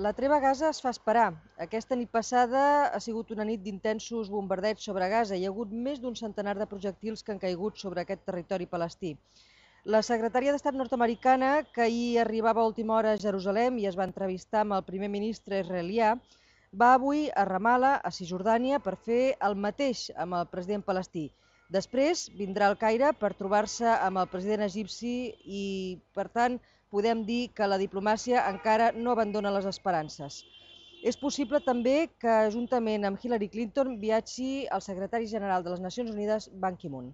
La treva Gaza es fa esperar. Aquesta nit passada ha sigut una nit d'intensos bombardeigs sobre Gaza. Hi ha hagut més d'un centenar de projectils que han caigut sobre aquest territori palestí. La secretària d'Estat nord-americana, que ahir arribava a última hora a Jerusalem i es va entrevistar amb el primer ministre israelià, va avui a Ramallah, a Cisjordània, per fer el mateix amb el president palestí. Després vindrà al Caire per trobar-se amb el president egipci i, per tant, podem dir que la diplomàcia encara no abandona les esperances. És possible també que, juntament amb Hillary Clinton, viatgi el secretari general de les Nacions Unides, Ban Ki-moon.